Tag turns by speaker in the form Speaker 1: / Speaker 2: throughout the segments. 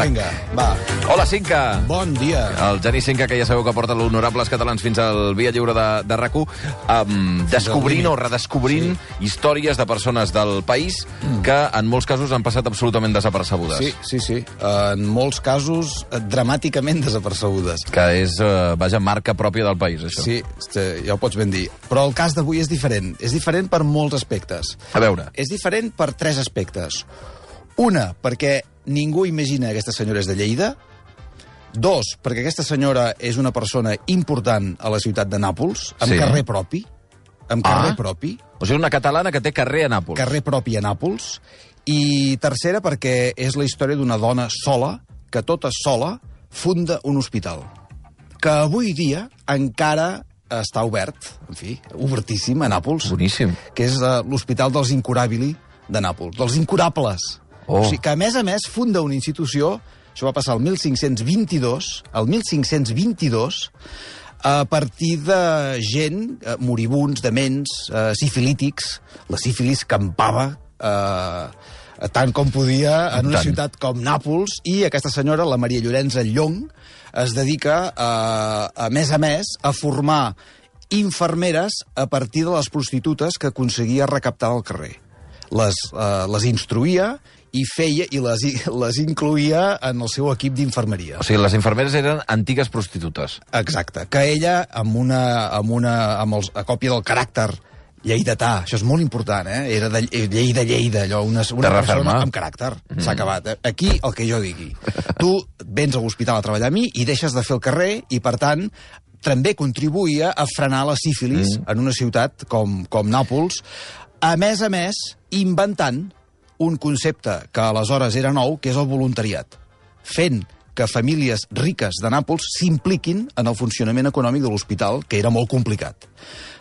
Speaker 1: tac.
Speaker 2: Vinga, va.
Speaker 1: Hola, Cinca.
Speaker 2: Bon dia.
Speaker 1: El Geni Cinca, que ja sabeu que porta l'Honorables Catalans fins al Via Lliure de, de rac um, descobrint o redescobrint sí. històries de persones del país mm. que en molts casos han passat absolutament desapercebudes.
Speaker 2: Sí, sí, sí. En molts casos, eh, dramàticament desapercebudes.
Speaker 1: Que és, uh, vaja, marca pròpia del país, això.
Speaker 2: Sí, ja ho pots ben dir. Però el cas d'avui és diferent. És diferent per molts aspectes.
Speaker 1: A veure.
Speaker 2: És diferent per tres aspectes. Una, perquè ningú imagina que aquesta senyora és de Lleida. Dos, perquè aquesta senyora és una persona important a la ciutat de Nàpols, amb
Speaker 1: Sí.
Speaker 2: carrer propi. Amb carrer
Speaker 1: Ah.
Speaker 2: propi.
Speaker 1: O sigui, una catalana que té carrer a Nàpols.
Speaker 2: Carrer propi a Nàpols. I tercera, perquè és la història d'una dona sola, que tota sola funda un hospital. Que avui dia encara està obert, en fi, obertíssim a Nàpols
Speaker 1: Boníssim.
Speaker 2: que és uh, l'Hospital dels Incurabili de Nàpols, dels incurables.
Speaker 1: Oh.
Speaker 2: O sigui, que a més a més funda una institució, això va passar el 1522, el 1522, a partir de gent, eh, moribuns, dements, eh, sifilítics, la sífilis campava eh, tant com podia en una
Speaker 1: Tant.
Speaker 2: ciutat com Nàpols, i aquesta senyora, la Maria Llorenza Llong, es dedica, eh, a més a més, a formar infermeres a partir de les prostitutes que aconseguia recaptar del carrer. Les, eh, les instruïa i feia i les, les incluïa en el seu equip d'infermeria.
Speaker 1: O sigui, les infermeres eren antigues prostitutes.
Speaker 2: Exacte. Que ella, amb una, amb una amb els, a còpia del caràcter lleidatà, això és molt important, eh? Era de Lleida, Lleida, allò, una, una persona amb caràcter. Mm. S'ha acabat. eh? Aquí, el que jo digui. Tu vens a l'hospital a treballar a mi i deixes de fer el carrer i, per tant, també contribuïa a frenar la sífilis mm. en una ciutat com, com Nàpols, a més a més, inventant un concepte que aleshores era nou, que és el voluntariat. Fent que famílies riques de Nàpols s'impliquin en el funcionament econòmic de l'hospital, que era molt complicat.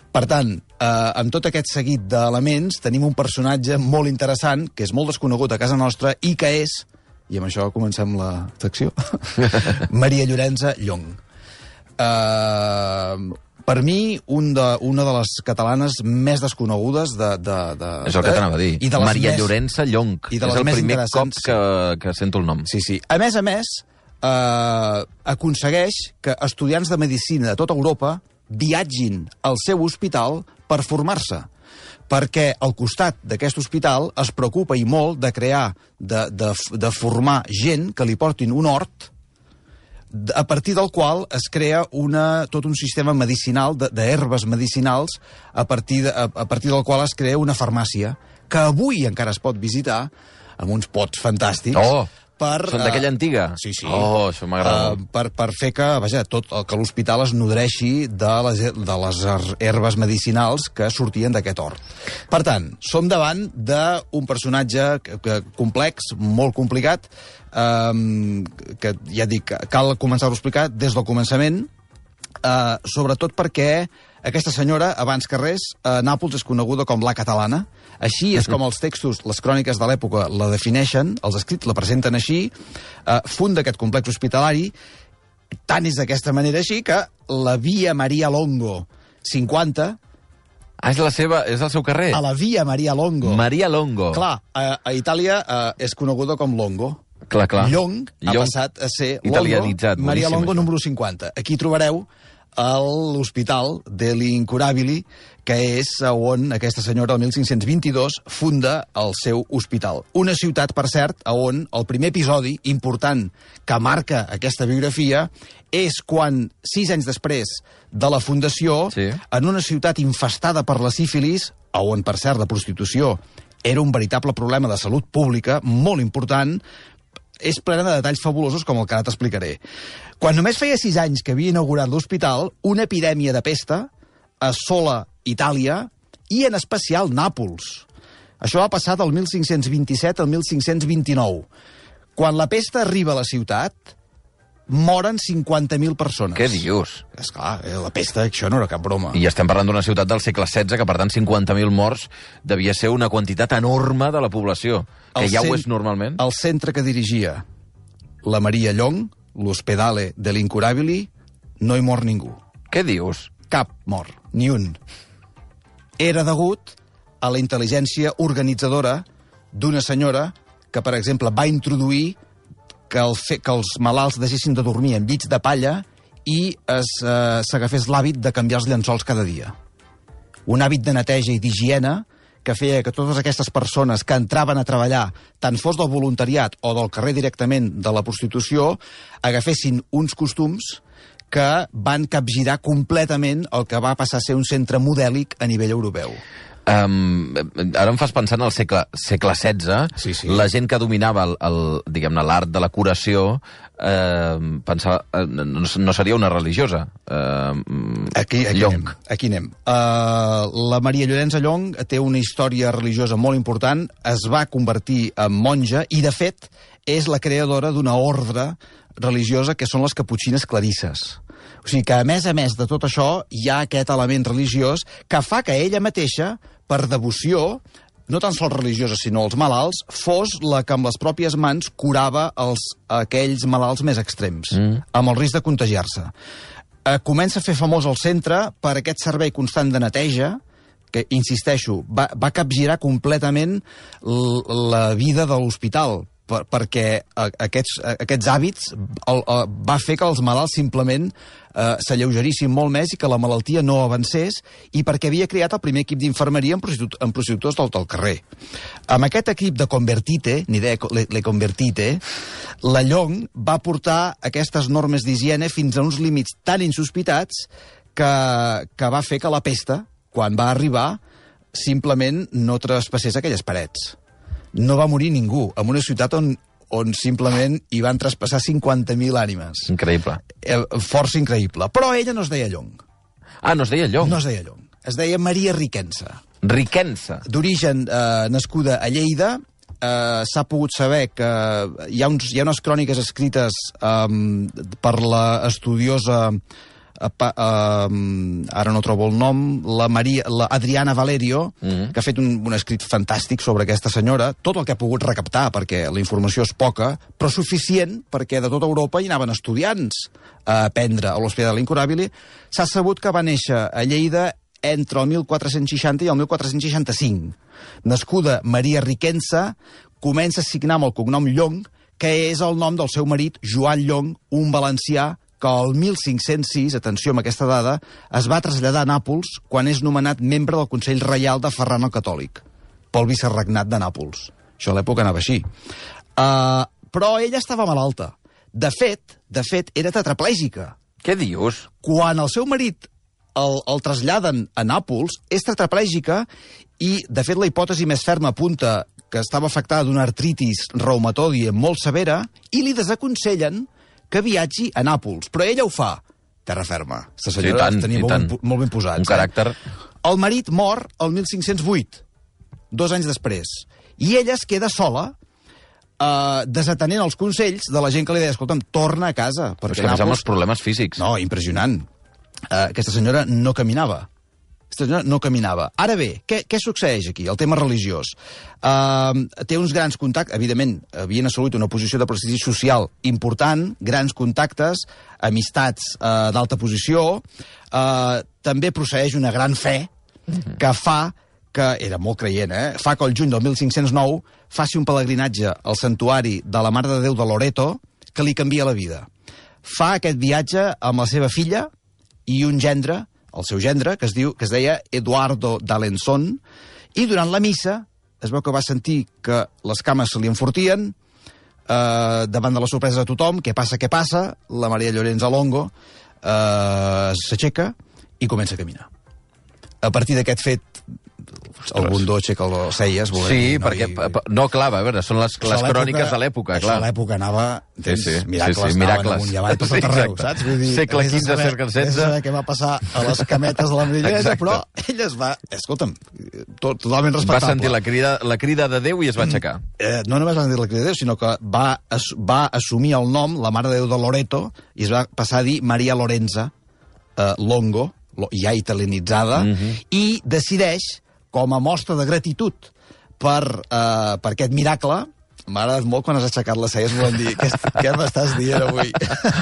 Speaker 2: Per tant, eh, amb tot aquest seguit d'elements, tenim un personatge molt interessant, que és molt desconegut a casa nostra, i que és, i amb això comencem la secció, Maria Llorenza Llong. Uh, per mi, un de, una de les catalanes més desconegudes de... de, de
Speaker 1: És el que t'anava a dir.
Speaker 2: I de les
Speaker 1: Maria
Speaker 2: més...
Speaker 1: Llorença Llong.
Speaker 2: i de
Speaker 1: és el
Speaker 2: més
Speaker 1: primer cop que, que sento el nom.
Speaker 2: Sí, sí. A més a més, eh, aconsegueix que estudiants de medicina de tota Europa viatgin al seu hospital per formar-se perquè al costat d'aquest hospital es preocupa i molt de crear, de, de, de formar gent que li portin un hort a partir del qual es crea una, tot un sistema medicinal, d'herbes medicinals, a partir, de, a, a partir del qual es crea una farmàcia, que avui encara es pot visitar amb uns pots fantàstics.
Speaker 1: Oh,
Speaker 2: per,
Speaker 1: Són d'aquella
Speaker 2: eh,
Speaker 1: antiga?
Speaker 2: Sí, sí.
Speaker 1: Oh, això m'agrada.
Speaker 2: Eh, per, per fer que, vaja, tot el que l'hospital es nodreixi de les, de les her- herbes medicinals que sortien d'aquest hort. Per tant, som davant d'un personatge que, que complex, molt complicat, eh, que ja dic, cal començar-ho a explicar des del començament, eh, sobretot perquè aquesta senyora, abans que res, a Nàpols és coneguda com la catalana. Així és com els textos, les cròniques de l'època la defineixen, els escrits la presenten així, eh, funda aquest complex hospitalari, tant és d'aquesta manera així que la via Maria Longo 50,
Speaker 1: Ah, és, la seva, és el seu carrer?
Speaker 2: a la via Maria Longo...
Speaker 1: Maria Longo.
Speaker 2: Clar, a, a Itàlia eh, és coneguda com Longo.
Speaker 1: clar. clar.
Speaker 2: Llong ha
Speaker 1: Llong.
Speaker 2: passat a ser
Speaker 1: Italianitzat,
Speaker 2: Longo, Maria Longo
Speaker 1: això.
Speaker 2: número 50. Aquí trobareu el- l'hospital de l'Incurabili, que és on aquesta senyora, el 1522, funda el seu hospital. Una ciutat, per cert, on el primer episodi important que marca aquesta biografia és quan, sis anys després de la fundació,
Speaker 1: Sí.
Speaker 2: en una ciutat infestada per la sífilis, on, per cert, la prostitució era un veritable problema de salut pública molt important, és plena de detalls fabulosos com el que ara t'explicaré. Quan només feia sis anys que havia inaugurat l'hospital, una epidèmia de pesta assola Itàlia i en especial Nàpols. Això va passar del 1527 al 1529. Quan la pesta arriba a la ciutat, moren 50.000 persones.
Speaker 1: Què dius?
Speaker 2: És clar, eh, la pesta, això no era cap broma.
Speaker 1: I estem parlant d'una ciutat del segle XVI, que per tant 50.000 morts devia ser una quantitat enorme de la població, que
Speaker 2: El
Speaker 1: ja ho és normalment.
Speaker 2: El centre que dirigia la Maria Llong, l'Hospedale de l'Incurabili, no hi mor ningú.
Speaker 1: Què dius?
Speaker 2: Cap mort, ni un. Era degut a la intel·ligència organitzadora d'una senyora que, per exemple, va introduir que, el fe, que els malalts deixessin de dormir en llits de palla i eh, s'agafés l'hàbit de canviar els llençols cada dia. Un hàbit de neteja i d'higiene que feia que totes aquestes persones que entraven a treballar, tant fos del voluntariat o del carrer directament de la prostitució, agafessin uns costums que van capgirar completament el que va passar a ser un centre modèlic a nivell europeu.
Speaker 1: Um, ara em fas pensar en el segle, segle XVI,
Speaker 2: Sí, sí.
Speaker 1: la gent que dominava el, el, diguem-ne l'art de la curació eh, pensava, no, no seria una religiosa. Eh,
Speaker 2: Aquí, aquí
Speaker 1: Llong.
Speaker 2: anem. Aquí anem. Uh, la Maria Llorença Llong té una història religiosa molt important, es va convertir en monja i, de fet, és la creadora d'una ordre religiosa que són les caputxines clarisses. O sigui que, a més a més de tot això, hi ha aquest element religiós que fa que ella mateixa, per devoció, no tan sols religiosa, sinó els malalts, fos la que amb les pròpies mans curava els, aquells malalts més extrems, mm. amb el risc de contagiar-se. Eh, comença a fer famós el centre per aquest servei constant de neteja, que, insisteixo, va, va capgirar completament la vida de l'hospital, per, perquè eh, aquests, eh, aquests hàbits el, el, va fer que els malalts simplement eh, s'alleugerissin molt més i que la malaltia no avancés i perquè havia creat el primer equip d'infermeria en, prostitut, en prostitutors del, del carrer. Amb aquest equip de Convertite, ni idea, le, le Convertite, la Llong va portar aquestes normes d'higiene fins a uns límits tan insospitats que, que va fer que la pesta, quan va arribar, simplement no traspassés aquelles parets. No va morir ningú, en una ciutat on, on simplement hi van traspassar 50.000 ànimes.
Speaker 1: increïble.
Speaker 2: Eh, força increïble. Però ella no es deia Llong.
Speaker 1: Ah, no es deia Llong.
Speaker 2: No es deia Llong. Es deia Maria Riquensa.
Speaker 1: Riquensa.
Speaker 2: D'origen eh, nascuda a Lleida, eh, s'ha pogut saber que hi ha, uns, hi ha unes cròniques escrites um, per la estudiosa eh, pa, um, ara no trobo el nom, la, Maria, la Adriana Valerio, mm -hmm. que ha fet un, un escrit fantàstic sobre aquesta senyora, tot el que ha pogut recaptar, perquè la informació és poca, però suficient perquè de tota Europa hi anaven estudiants a aprendre a l'Hospital de l'Incurabili. S'ha sabut que va néixer a Lleida entre el 1460 i el 1465. Nascuda Maria Riquensa, comença a signar amb el cognom Llong, que és el nom del seu marit, Joan Llong, un valencià que el 1506, atenció amb aquesta dada, es va traslladar a Nàpols quan és nomenat membre del Consell Reial de Ferran el Catòlic, pel viceregnat de Nàpols. Això a l'època anava així. Uh, però ella estava malalta. De fet, de fet, era tetraplègica.
Speaker 1: Què dius?
Speaker 2: Quan el seu marit el, el traslladen a Nàpols, és tetraplègica i, de fet, la hipòtesi més ferma apunta que estava afectada d'una artritis reumatòdia molt severa i li desaconsellen que viatgi a Nàpols. Però ella ho fa. Terra ferma. Aquesta senyora
Speaker 1: I tant,
Speaker 2: tenia molt,
Speaker 1: tant.
Speaker 2: ben, molt ben posats.
Speaker 1: Un caràcter...
Speaker 2: Eh? El marit mor el 1508, dos anys després. I ella es queda sola eh, desatenent els consells de la gent que li deia, escolta'm, torna a casa.
Speaker 1: Però és
Speaker 2: Perquè
Speaker 1: que
Speaker 2: Nàpols-
Speaker 1: els problemes físics.
Speaker 2: no, impressionant. Uh, aquesta senyora no caminava. Aquesta no caminava. Ara bé, què, què succeeix aquí? El tema religiós. Uh, té uns grans contactes, evidentment, havien assolit una posició de prestigi social important, grans contactes, amistats uh, d'alta posició, uh, també procedeix una gran fe que fa que era molt creient, eh? fa que el juny del 1509 faci un pelegrinatge al santuari de la Mare de Déu de Loreto que li canvia la vida. Fa aquest viatge amb la seva filla i un gendre, el seu gendre, que es, diu, que es deia Eduardo d'Alençon, i durant la missa es veu que va sentir que les cames se li enfortien, eh, davant de la sorpresa de tothom, què passa, què passa, la Maria Llorenç Alongo eh, s'aixeca i comença a caminar. A partir d'aquest fet, el bundó aixeca les celles.
Speaker 1: Sí,
Speaker 2: dir,
Speaker 1: perquè...
Speaker 2: I-
Speaker 1: No, clar, a veure, són les, les cròniques de l'època,
Speaker 2: això
Speaker 1: clar.
Speaker 2: a l'època anava... Tens,
Speaker 1: Sí, sí,
Speaker 2: miracles,
Speaker 1: sí, sí, miracles.
Speaker 2: amunt i avall per
Speaker 1: Sí,
Speaker 2: tot arreu,
Speaker 1: exacte.
Speaker 2: saps? Vull dir,
Speaker 1: Segle
Speaker 2: vés
Speaker 1: XV, segle
Speaker 2: vés a
Speaker 1: XVI.
Speaker 2: saber què va passar a les cametes de la
Speaker 1: Exacte.
Speaker 2: però ella es va... Escolta'm, tot, totalment
Speaker 1: Va
Speaker 2: respectable.
Speaker 1: sentir la crida, la crida de Déu i es va aixecar.
Speaker 2: eh, no només va sentir la crida de Déu, sinó que va, as, va assumir el nom, la Mare de Déu de Loreto, i es va passar a dir Maria Lorenza eh, Longo, lo- ja italianitzada, i decideix, com a mostra de gratitud per, eh, per aquest miracle, M'ha agradat molt quan has aixecat les celles volent dir què, què m'estàs dient avui.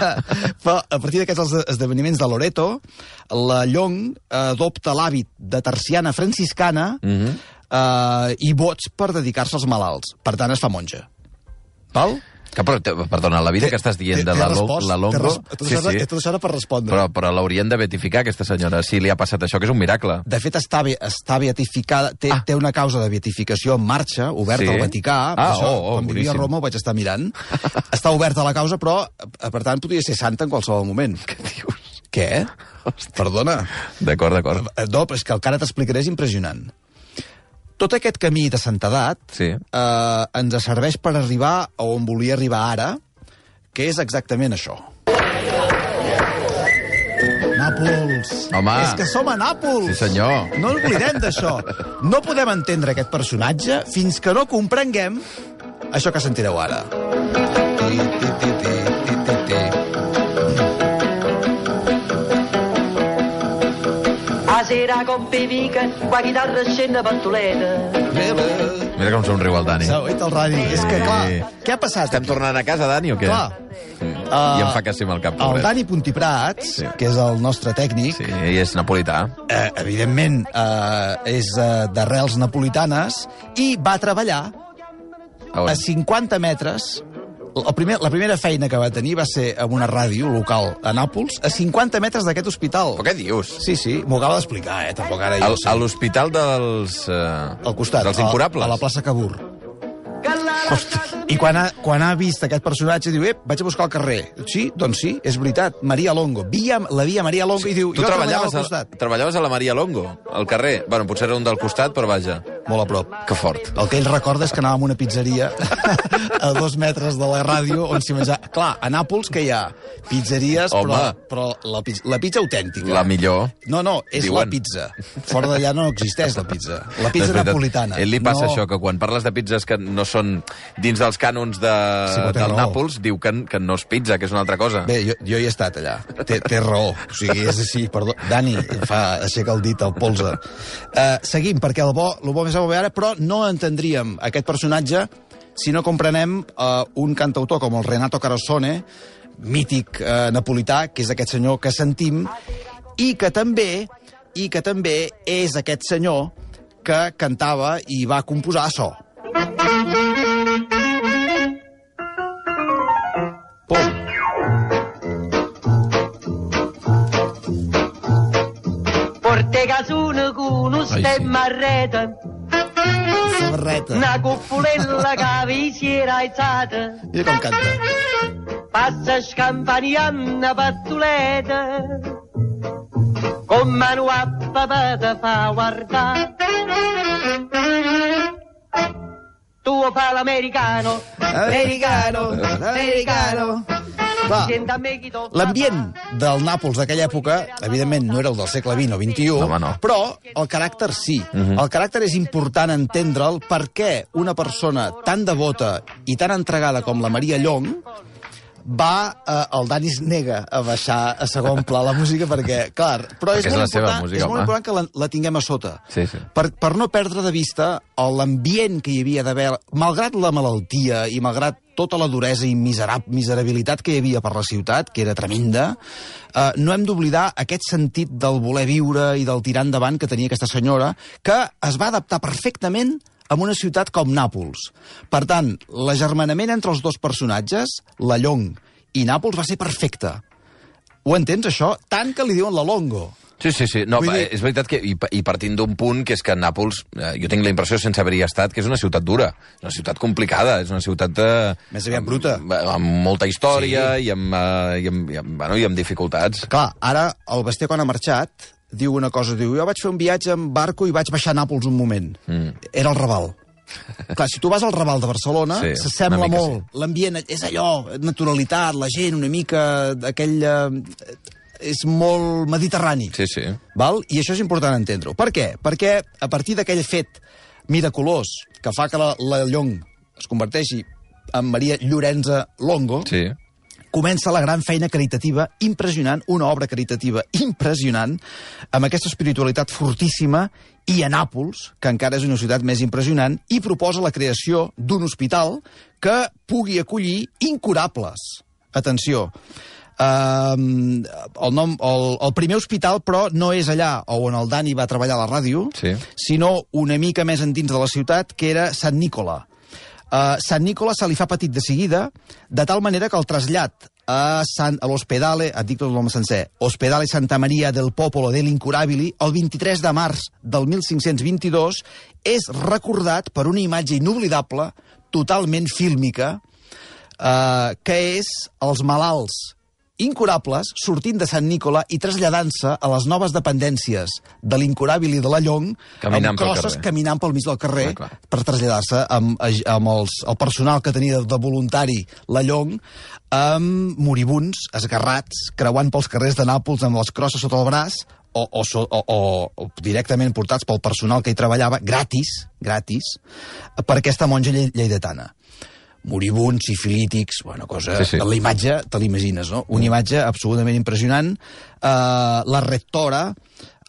Speaker 2: Però a partir d'aquests esde- esdeveniments de Loreto, la Llong adopta l'hàbit de terciana franciscana eh, i vots per dedicar-se als malalts. Per tant, es fa monja. Val?
Speaker 1: Que, però, te- perdona, la vida que estàs dient de la,
Speaker 2: respost,
Speaker 1: la
Speaker 2: té
Speaker 1: Longo...
Speaker 2: res- Tot, això, sí, tot això era per respondre.
Speaker 1: Però, però l'haurien de beatificar, aquesta senyora, si li ha passat això, que és un miracle.
Speaker 2: De fet, està, està beatificada, té,
Speaker 1: Ah.
Speaker 2: té una causa de beatificació en marxa, oberta
Speaker 1: Sí?
Speaker 2: al Vaticà.
Speaker 1: Ah,
Speaker 2: això,
Speaker 1: oh, oh,
Speaker 2: quan vivia a
Speaker 1: boníssim.
Speaker 2: Roma ho vaig estar mirant. està oberta la causa, però, eh, per tant, podria ser santa en qualsevol moment.
Speaker 1: Què dius?
Speaker 2: Què? Perdona.
Speaker 1: D'acord, d'acord.
Speaker 2: Eh, No, però és que el que ara t'explicaré és impressionant. Tot aquest camí de santedat
Speaker 1: Sí.
Speaker 2: eh, ens serveix per arribar a on volia arribar ara, que és exactament això. Nàpols.
Speaker 1: Home.
Speaker 2: És que som a Nàpols.
Speaker 1: Sí, senyor.
Speaker 2: No oblidem d'això. No podem entendre aquest personatge fins que no comprenguem això que sentireu ara. Ti, ti, ti, ti.
Speaker 3: A sera con Pevica, qua chitarra scende pantoleta.
Speaker 1: Mira com somriu el Dani.
Speaker 2: S'ha oït el radi. És que, clar,
Speaker 1: Sí.
Speaker 2: què ha passat?
Speaker 1: Estem tornant a casa, Dani, o què?
Speaker 2: Clar.
Speaker 1: Sí.
Speaker 2: Uh,
Speaker 1: I em fa que sí amb el cap.
Speaker 2: El. Dani Puntiprats, sí. que és el nostre tècnic,
Speaker 1: Sí, i és napolità.
Speaker 2: eh, evidentment eh, és eh, d'arrels napolitanes i va treballar
Speaker 1: A on?
Speaker 2: a 50 metres el primer, la primera feina que va tenir va ser en una ràdio local a Nàpols, a 50 metres d'aquest hospital.
Speaker 1: Però què dius?
Speaker 2: Sí, sí, m'ho acaba d'explicar, eh? Tampoc ara jo
Speaker 1: Al,
Speaker 2: sé.
Speaker 1: a l'hospital dels... Eh,
Speaker 2: Al costat,
Speaker 1: Dels
Speaker 2: a-
Speaker 1: incurables?
Speaker 2: A, la plaça Cabur. I quan ha, quan ha vist aquest personatge, diu, ep, vaig a buscar al carrer. Sí, doncs sí, és veritat. Maria Longo. Via, la via Maria Longo i diu,
Speaker 1: Tu
Speaker 2: jo treballava al
Speaker 1: a,
Speaker 2: costat.
Speaker 1: treballaves a la Maria Longo, al carrer. Bueno, potser era un del costat, però vaja.
Speaker 2: Molt a prop.
Speaker 1: Que fort.
Speaker 2: El que ell recorda és que anàvem a una pizzeria a dos metres de la ràdio on s'hi menjava... Clar, a Nàpols que hi ha pizzeries,
Speaker 1: Home.
Speaker 2: però, però la, pizza, la pizza autèntica.
Speaker 1: La millor.
Speaker 2: No, no, és
Speaker 1: Diuen.
Speaker 2: la pizza. Fora d'allà no existeix la pizza. La pizza
Speaker 1: veritat.
Speaker 2: napolitana.
Speaker 1: A ell li passa
Speaker 2: no...
Speaker 1: això, que quan parles de pizzas que no són dins dels cànons de,
Speaker 2: Sí,
Speaker 1: del
Speaker 2: raó.
Speaker 1: Nàpols, diu que, que no és pizza, que és una altra cosa.
Speaker 2: Bé, jo, jo hi he estat allà. Té, té raó. O sigui, és així, perdó. Dani, fa, aixeca el dit al polze. Uh, seguim, perquè el bo, el bo més bo ve ara, però no entendríem aquest personatge si no comprenem uh, un cantautor com el Renato Carosone, mític uh, napolità, que és aquest senyor que sentim, i que també i que també és aquest senyor que cantava i va composar açò. Pum.
Speaker 3: Porte casuna con un
Speaker 1: Ai,
Speaker 3: stemma a rete,
Speaker 2: Samarreta.
Speaker 3: una cuppolella che si era alzata,
Speaker 2: Mira com canta.
Speaker 3: passa scampaniando pattuleta, con mano a papà te fa guardare. Tu fa l'americano, americano, americano.
Speaker 2: Clar, L'ambient del Nàpols d'aquella època, evidentment, no era el del segle XX o XXI,
Speaker 1: Home, no.
Speaker 2: però el caràcter sí. El caràcter és important entendre'l perquè una persona tan devota i tan entregada com la Maria Llong va, eh, el Dani es nega a baixar a segon pla la música perquè, clar, però
Speaker 1: Perquè
Speaker 2: és,
Speaker 1: és
Speaker 2: molt
Speaker 1: la seva
Speaker 2: important,
Speaker 1: música,
Speaker 2: és molt
Speaker 1: home.
Speaker 2: important que la, la tinguem a sota.
Speaker 1: Sí, sí.
Speaker 2: Per, per no perdre de vista l'ambient que hi havia d'haver, malgrat la malaltia i malgrat tota la duresa i miserab, miserabilitat que hi havia per la ciutat, que era tremenda, eh, no hem d'oblidar aquest sentit del voler viure i del tirar endavant que tenia aquesta senyora, que es va adaptar perfectament a una ciutat com Nàpols. Per tant, l'agermanament entre els dos personatges, la Llong i Nàpols, va ser perfecte. Ho entens, això? Tant que li diuen la Longo.
Speaker 1: Sí, sí, sí. No,
Speaker 2: Vull dir-
Speaker 1: és veritat que, i, i partint d'un punt, que és que Nàpols, eh, jo tinc la impressió, sense haver-hi estat, que és una ciutat dura, és una ciutat complicada, és una ciutat... Eh,
Speaker 2: Més aviat bruta.
Speaker 1: Amb, amb molta història sí. i, amb, eh, i, amb, i, amb, bueno, i amb dificultats.
Speaker 2: Clar, ara el Basté quan ha marxat diu una cosa, diu, jo vaig fer un viatge en barco i vaig baixar a Nàpols un moment. Mm. Era el Raval. Clar, si tu vas al Raval de Barcelona,
Speaker 1: Sí,
Speaker 2: s'assembla molt. L'ambient és allò, naturalitat, la gent, una mica d'aquell... Eh, és molt mediterrani.
Speaker 1: Sí, sí.
Speaker 2: Val? I això és important entendre-ho. Per què? Perquè a partir d'aquell fet miraculós que fa que la, la Llong es converteixi en Maria Llorenza Longo,
Speaker 1: Sí.
Speaker 2: Comença la gran feina caritativa impressionant, una obra caritativa impressionant, amb aquesta espiritualitat fortíssima, i a Nàpols, que encara és una ciutat més impressionant, i proposa la creació d'un hospital que pugui acollir incurables. Atenció, Um, el, nom, el, el primer hospital, però, no és allà on el Dani va treballar a la ràdio,
Speaker 1: Sí.
Speaker 2: sinó una mica més endins de la ciutat, que era Sant Nicola. Uh, Sant Nicola se li fa petit de seguida, de tal manera que el trasllat a, Sant, a l'Hospedale, et dic tot nom sencer, Hospedale Santa Maria del Popolo dell'Incurabili, el 23 de març del 1522, és recordat per una imatge inoblidable, totalment fílmica, eh, que és els malalts incurables sortint de Sant Nicola i traslladant-se a les noves dependències de l'Incurabil i de la Llong
Speaker 1: Caminant
Speaker 2: amb
Speaker 1: pel
Speaker 2: crosses
Speaker 1: carrer.
Speaker 2: caminant pel mig del carrer
Speaker 1: clar.
Speaker 2: per traslladar-se amb, amb els, el personal que tenia de voluntari la Llong amb moribuns, esgarrats, creuant pels carrers de Nàpols amb les crosses sota el braç o, o, o, o, o directament portats pel personal que hi treballava, gratis, gratis, per aquesta monja lle lleidatana moribuns, sifilítics, bueno, cosa...
Speaker 1: Sí,
Speaker 2: Sí,
Speaker 1: sí.
Speaker 2: sí. La imatge, te l'imagines, no? Una imatge absolutament impressionant. Uh, la rectora,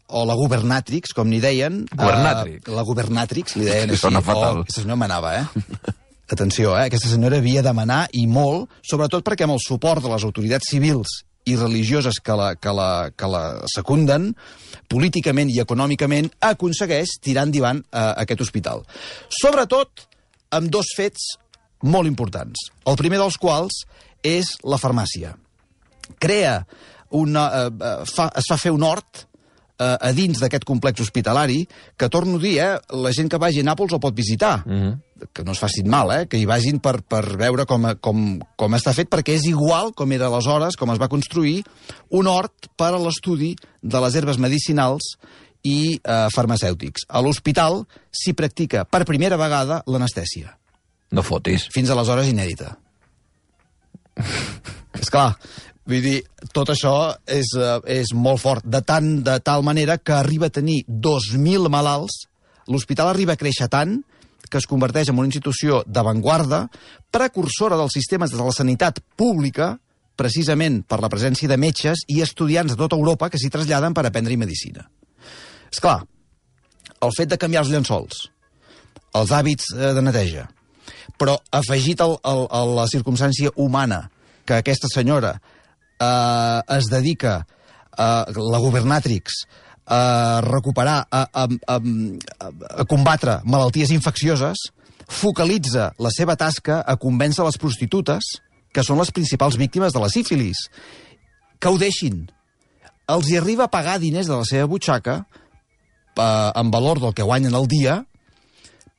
Speaker 2: o la governatrix, com n'hi deien...
Speaker 1: Governatrix.
Speaker 2: Uh, la governatrix, li deien així.
Speaker 1: Sona fatal.
Speaker 2: Oh, aquesta senyora manava, eh? Atenció, eh? Aquesta senyora havia de manar, i molt, sobretot perquè amb el suport de les autoritats civils i religioses que la, que la, que la secunden, políticament i econòmicament, aconsegueix tirar endavant eh, aquest hospital. Sobretot amb dos fets molt importants. El primer dels quals és la farmàcia. Crea una... Eh, eh, fa, es fa fer un hort eh, a dins d'aquest complex hospitalari que, torno a dir, eh, la gent que vagi a Nàpols el pot visitar. Mm -hmm. Que no es facin mal, eh, que hi vagin per, per veure com, com, com està fet, perquè és igual com era aleshores, com es va construir, un hort per a l'estudi de les herbes medicinals i eh, farmacèutics. A l'hospital s'hi practica per primera vegada l'anestèsia
Speaker 1: No fotis.
Speaker 2: fins aleshores inèdita. És clar, vull dir, tot això és, uh, és molt fort, de, tant, de tal manera que arriba a tenir 2.000 malalts, l'hospital arriba a créixer tant que es converteix en una institució d'avantguarda, precursora dels sistemes de la sanitat pública, precisament per la presència de metges i estudiants de tota Europa que s'hi traslladen per aprendre medicina. És clar, el fet de canviar els llençols, els hàbits eh, de neteja, però afegit al, al, a la circumstància humana que aquesta senyora eh, es dedica a la governatrix a recuperar, a, a, a, a combatre malalties infeccioses, focalitza la seva tasca a convèncer les prostitutes, que són les principals víctimes de la sífilis, que ho deixin. Els hi arriba a pagar diners de la seva butxaca eh, en valor del que guanyen al dia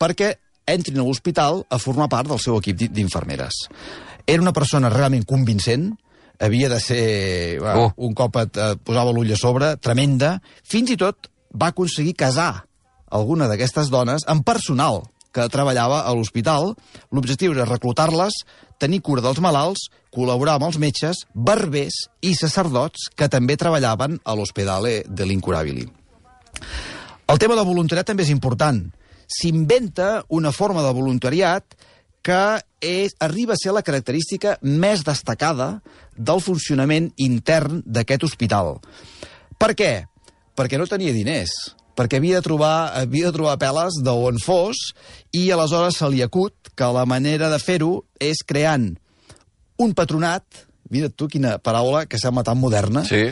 Speaker 2: perquè entrin a l'hospital a formar part del seu equip d'in- d'infermeres. Era una persona realment convincent, havia de ser, va,
Speaker 1: Oh.
Speaker 2: un cop et, et posava l'ull a sobre, tremenda, fins i tot va aconseguir casar alguna d'aquestes dones amb personal que treballava a l'hospital. L'objectiu era reclutar-les, tenir cura dels malalts, col·laborar amb els metges, barbers i sacerdots que també treballaven a l'Hospedale de l'Incurabili. El tema del voluntariat també és important. S'inventa una forma de voluntariat que és, arriba a ser la característica més destacada del funcionament intern d'aquest hospital. Per què? Perquè no tenia diners, perquè havia de trobar, havia de trobar peles d'on fos i aleshores se li acut que la manera de fer-ho és creant un patronat, mira tu quina paraula que sembla tan moderna,
Speaker 1: Sí.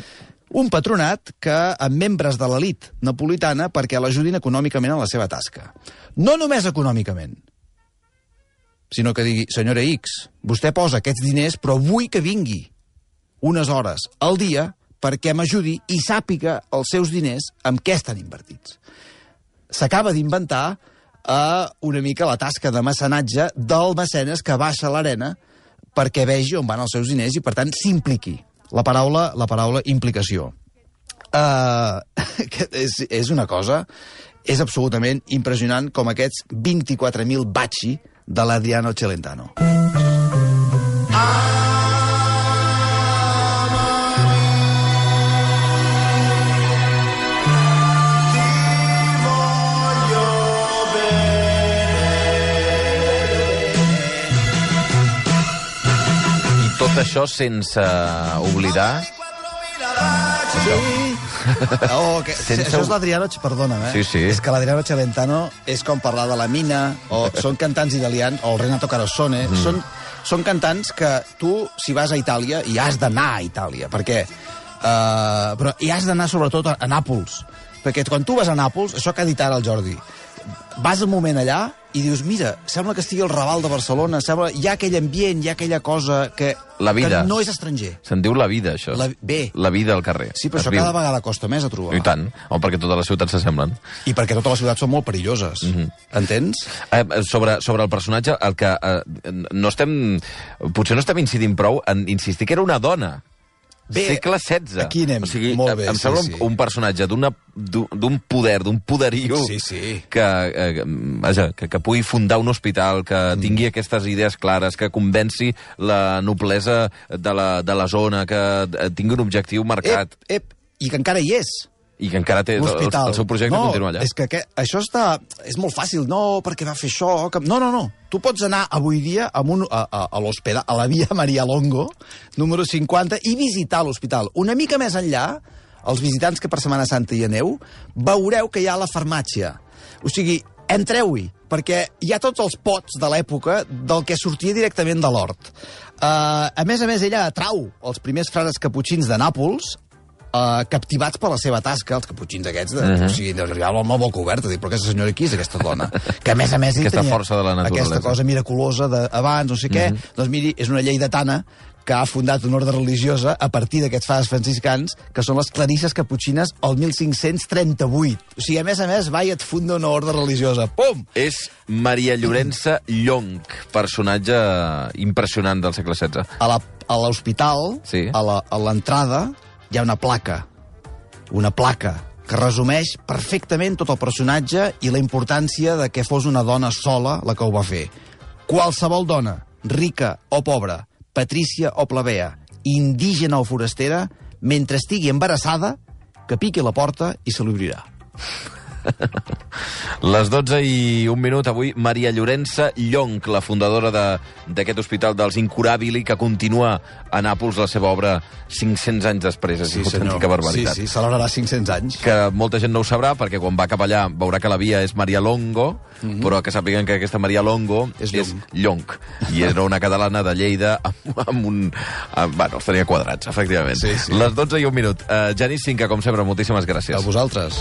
Speaker 2: Un patronat que amb membres de l'elit napolitana perquè l'ajudin econòmicament a la seva tasca. No només econòmicament, sinó que digui, senyora X, vostè posa aquests diners, però vull que vingui unes hores al dia perquè m'ajudi i sàpiga els seus diners amb què estan invertits. S'acaba d'inventar eh, una mica la tasca de mecenatge del mecenes que baixa a l'arena perquè vegi on van els seus diners i, per tant, s'impliqui. La paraula, la paraula implicació. Uh, és, és una cosa, és absolutament impressionant com aquests 24.000 baci de l'Adriano Celentano.
Speaker 1: I tot això sense oblidar...
Speaker 2: Oh, que,
Speaker 1: Sense-
Speaker 2: Això és l'Adriano... Perdona'm, eh?
Speaker 1: Sí, sí.
Speaker 2: És que l'Adriano Celentano és com parlar de la Mina, o són cantants italians, o el Renato Carosone. Mm. Són, són cantants que tu, si vas a Itàlia, i has d'anar a Itàlia. Per què? Uh, però hi has d'anar sobretot a, a Nàpols. Perquè quan tu vas a Nàpols, això que ha dit ara el Jordi, vas un moment allà i dius, mira, sembla que estigui el Raval de Barcelona, sembla, hi ha aquell ambient, hi ha aquella cosa que,
Speaker 1: La vida.
Speaker 2: que no és estranger.
Speaker 1: Se'n diu la vida, això.
Speaker 2: La- bé.
Speaker 1: La vida al carrer.
Speaker 2: Sí, però
Speaker 1: Es
Speaker 2: això
Speaker 1: viu.
Speaker 2: cada vegada costa més a trobar.
Speaker 1: I tant. Home, perquè totes les ciutats s'assemblen.
Speaker 2: I perquè totes les ciutats són molt perilloses.
Speaker 1: Mhm.
Speaker 2: Entens?
Speaker 1: Eh, sobre, sobre el personatge, el que eh, no estem... Potser no estem incidint prou en insistir que era una dona.
Speaker 2: Bé,
Speaker 1: Segle XVI.
Speaker 2: aquí anem.
Speaker 1: O sigui,
Speaker 2: Molt bé,
Speaker 1: em
Speaker 2: sí,
Speaker 1: sembla
Speaker 2: sí.
Speaker 1: un, un personatge d'un poder, d'un poderio
Speaker 2: Sí, sí.
Speaker 1: que, eh, vaja, que, que pugui fundar un hospital, que
Speaker 2: Mm.
Speaker 1: tingui aquestes idees clares, que convenci la noblesa de la, de la zona, que eh, tingui un objectiu marcat
Speaker 2: Ep, ep, i que encara hi és.
Speaker 1: I que encara té el, el, seu projecte
Speaker 2: no,
Speaker 1: continua allà.
Speaker 2: és que aquest, això està... És molt fàcil, no, perquè va fer això... Que... No, no, no. Tu pots anar avui dia a, un, a, a, a l'hospital, a la via Maria Longo, número 50, i visitar l'hospital. Una mica més enllà, els visitants que per Setmana Santa hi aneu, veureu que hi ha la farmàcia. O sigui, entreu-hi, perquè hi ha tots els pots de l'època del que sortia directament de l'hort. Uh, a més a més, ella atrau els primers frares caputxins de Nàpols, uh, captivats per la seva tasca, els caputxins aquests, de, uh -huh. o sigui, de arribar amb la boca oberta, dir, però aquesta senyora qui és aquesta dona? Que a més a més
Speaker 1: Aquesta
Speaker 2: tenia
Speaker 1: força de la naturalesa.
Speaker 2: Aquesta cosa miraculosa d'abans, no sé què, uh -huh. doncs miri, és una llei de Tana que ha fundat una ordre religiosa a partir d'aquests frares franciscans, que són les clarisses caputxines el 1538. O sigui, a més a més, va i et funda una ordre religiosa. Pum!
Speaker 1: És Maria Llorença Llonc, personatge impressionant del segle XVI.
Speaker 2: A l'hospital,
Speaker 1: Sí.
Speaker 2: a l'entrada, hi ha una placa. Una placa que resumeix perfectament tot el personatge i la importància de que fos una dona sola la que ho va fer. Qualsevol dona, rica o pobra, patrícia o plebea, indígena o forastera, mentre estigui embarassada, que piqui la porta i se l'obrirà.
Speaker 1: Les 12 i un minut, avui, Maria Llorença Llonc, la fundadora de- d'aquest hospital dels Incurabili, que continua a Nàpols la seva obra 500 anys després. És una autèntica barbaritat.
Speaker 2: Sí, sí, celebrarà 500 anys.
Speaker 1: que molta gent no ho sabrà, perquè quan va cap allà veurà que la via és Maria Longo, mm -hmm. però que sàpiguen que aquesta Maria Longo és,
Speaker 2: És
Speaker 1: és Llonc. I era una catalana de Lleida amb, amb un... Amb, bueno, els tenia quadrats, efectivament.
Speaker 2: Sí, sí.
Speaker 1: Les 12 i un minut. Uh, Genís Cinca, com sempre, moltíssimes gràcies.
Speaker 2: A vosaltres.